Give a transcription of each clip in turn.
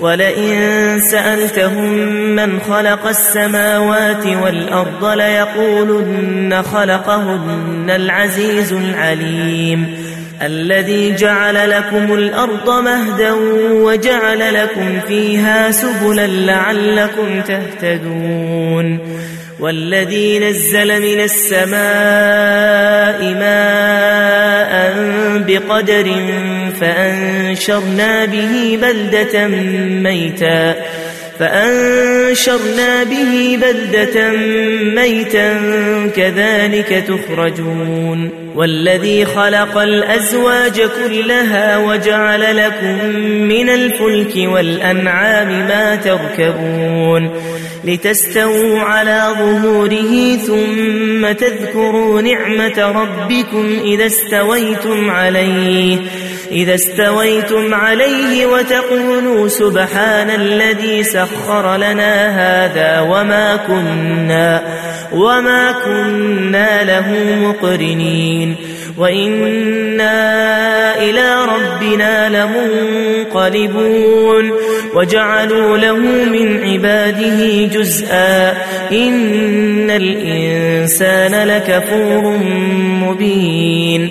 ولئن سألتهم من خلق السماوات والأرض ليقولن خلقهن العزيز العليم الذي جعل لكم الأرض مهدا وجعل لكم فيها سبلا لعلكم تهتدون والذي نزل من السماء ماء بقدر فأنشرنا به بلدة ميتا. فأنشرنا به بلدة ميتا كذلك تخرجون. والذي خلق الأزواج كلها وجعل لكم من الفلك والأنعام ما تركبون. لتستووا على ظهوره ثم تذكروا نعمة ربكم إذا استويتم عليه إذا استويتم عليه وتقولوا سبحان الذي سخر لنا هذا وما كنا وما كنا له مقرنين. وإنا إلى ربنا لمنقلبون وجعلوا له من عباده جزءا إن الإنسان لكفور مبين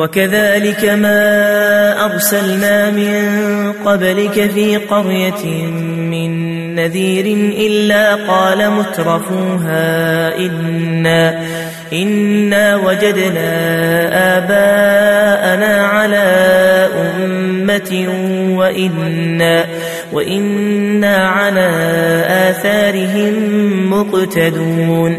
وكذلك ما أرسلنا من قبلك في قرية من نذير إلا قال مترفوها إنا, إنا وجدنا آباءنا على أمة وإنا, وإنا على آثارهم مقتدون.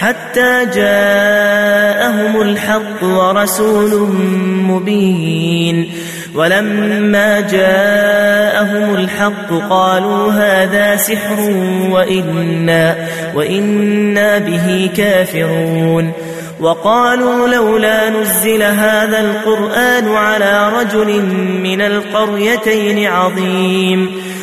حتى جاءهم الحق ورسول مبين. ولما جاءهم الحق قالوا هذا سحر وإنا, وإنا به كافرون. وقالوا لولا نزل هذا القرآن على رجل من القريتين عظيم.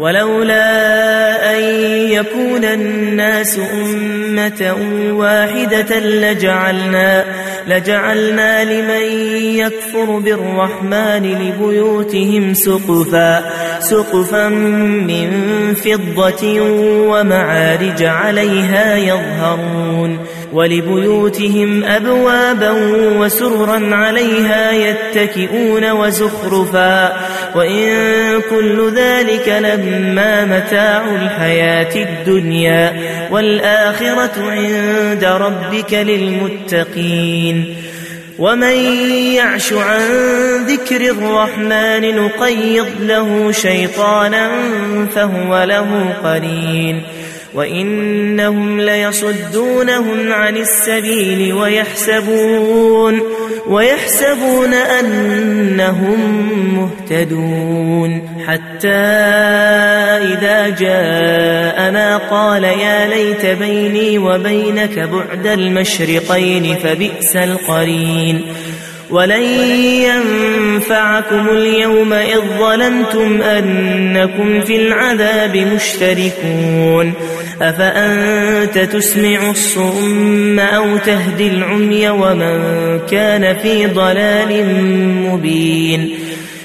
ولولا أن يكون الناس أمة واحدة لجعلنا لجعلنا لمن يكفر بالرحمن لبيوتهم سقفا سقفا من فضة ومعارج عليها يظهرون ولبيوتهم أبوابا وسررا عليها يتكئون وزخرفا وإن كل ذلك لما متاع الحياة الدنيا والآخرة عند ربك للمتقين. ومن يعش عن ذكر الرحمن نقيض له شيطانا فهو له قرين وإنهم ليصدونهم عن السبيل ويحسبون ويحسبون أنهم مهتدون حتى إذا جاءنا قال يا ليت بيني وبينك بعد المشرقين فبئس القرين ولن ينفعكم اليوم إذ ظلمتم أنكم في العذاب مشتركون. أفأنت تسمع الصم أو تهدي العمي ومن كان في ضلال مبين.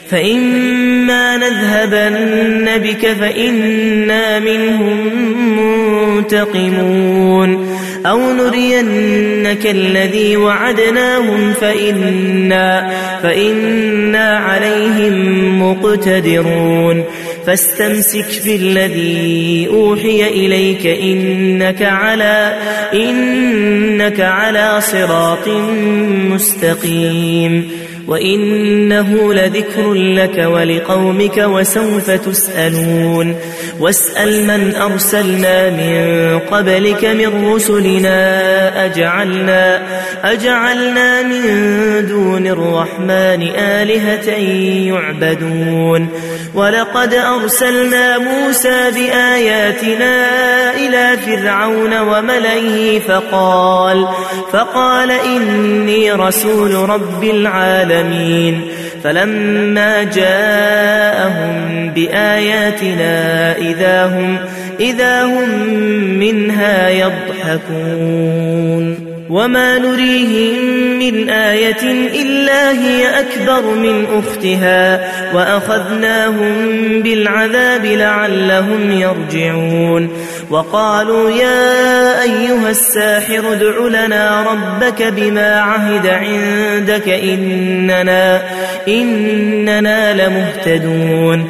فإما نذهبن بك فإنا منهم منتقمون. أو نرينك الذي وعدناهم فإنا, فإنا عليهم مقتدرون. فاستمسك بالذي أوحي إليك إنك على إنك على صراط مستقيم. وإنه لذكر لك ولقومك وسوف تسألون. واسأل من أرسلنا من قبلك من رسلنا أجعلنا, أجعلنا من دون الرحمن آلهة يعبدون. ولقد أرسلنا موسى بآياتنا إلى فرعون وملئه فقال فقال إني رسول رب العالمين. فلما جاءهم بآياتنا إذا هم, إذا هم منها يضحكون وما نريهم من آية إلا هي أكبر من أختها وأخذناهم بالعذاب لعلهم يرجعون وقالوا يا أيها الساحر ادع لنا ربك بما عهد عندك إننا, إننا لمهتدون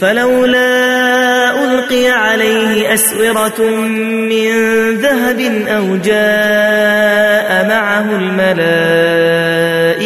فلولا ألقي عليه أسورة من ذهب أو جاء معه الملائكة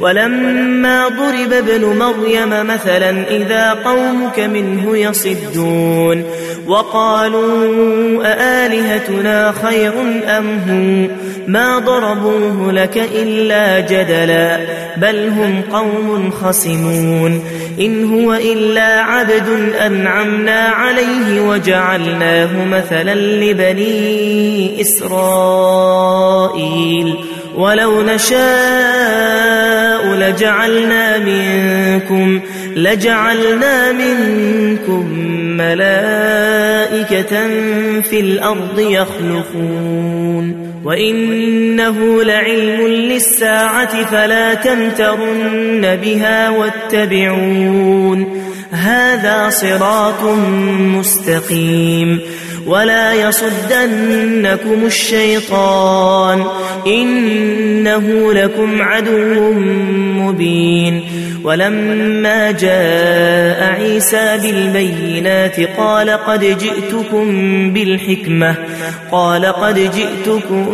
ولما ضرب ابن مريم مثلا إذا قومك منه يصدون وقالوا أآلهتنا خير أم هو؟ ما ضربوه لك إلا جدلا بل هم قوم خصمون. إن هو إلا عبد أنعمنا عليه وجعلناه مثلا لبني إسرائيل. ولو نشاء لجعلنا منكم لجعلنا منكم ملائكة في الأرض يخلفون وإنه لعلم للساعة فلا تمترن بها واتبعون. هذا صراط مستقيم. ولا يصدنكم الشيطان إنه لكم عدو مبين ولما جاء عيسى بالبينات قال قد جئتكم بالحكمة قال قد جئتكم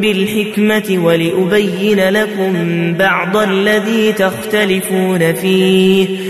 بالحكمة ولأبين لكم بعض الذي تختلفون فيه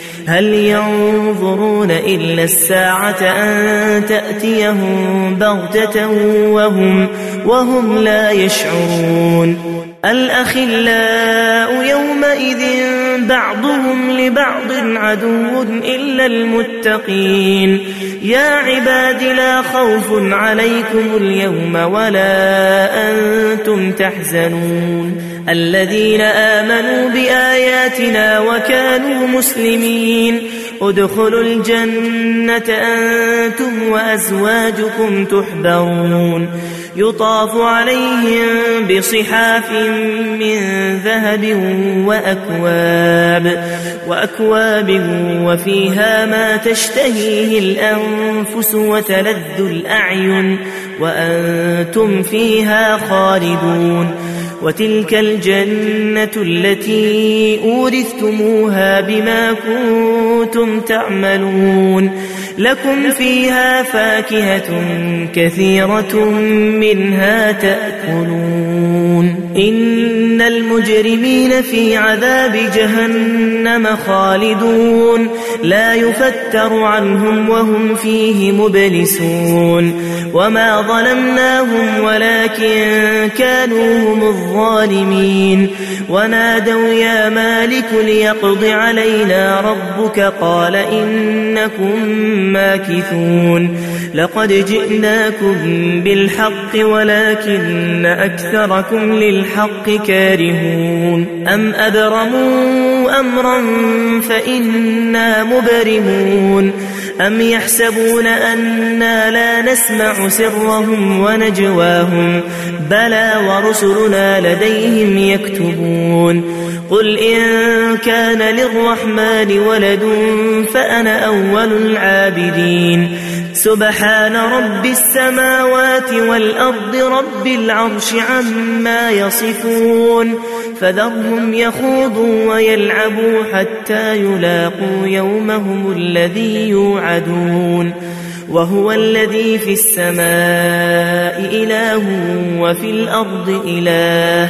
هل ينظرون إلا الساعة أن تأتيهم بغتة وهم, وهم لا يشعرون؟ الأخلاء يومئذ بعضهم لبعض عدو إلا المتقين. يا عباد لا خوف عليكم اليوم ولا أنتم تحزنون. الذين آمنوا بآياتنا وكانوا مسلمين. ادخلوا الجنة أنتم وأزواجكم تحبرون. يطاف عليهم بصحاف من ذهب وأكواب. وأكواب وفيها ما تشتهيه الأنفس وتلذ الأعين. وأنتم فيها خالدون. وتلك الجنة التي أورثتموها بما كنتم تعملون. لكم فيها فاكهة كثيرة منها تأكلون. إن المجرمين في عذاب جهنم خالدون. لا يفتر عنهم وهم فيه مبلسون. وما ظلمناهم ولكن كانوا هم الظالمين ونادوا يا مالك ليقض علينا ربك. قال إنكم ماكثون. لقد جئناكم بالحق ولكن أكثركم للحق كارهون. أم أبرموا أمرا فإنا مبرمون. أم يحسبون أنا لا نسمع سرهم ونجواهم؟ بلى ورسلنا لديهم يكتبون. قل إن كان للرحمن ولد فأنا أول العابدين سبحان رب السماوات والأرض رب العرش عما يصفون فذرهم يخوضوا ويلعبوا حتى يلاقوا يومهم الذي يوعدون وهو الذي في السماء إله وفي الأرض إله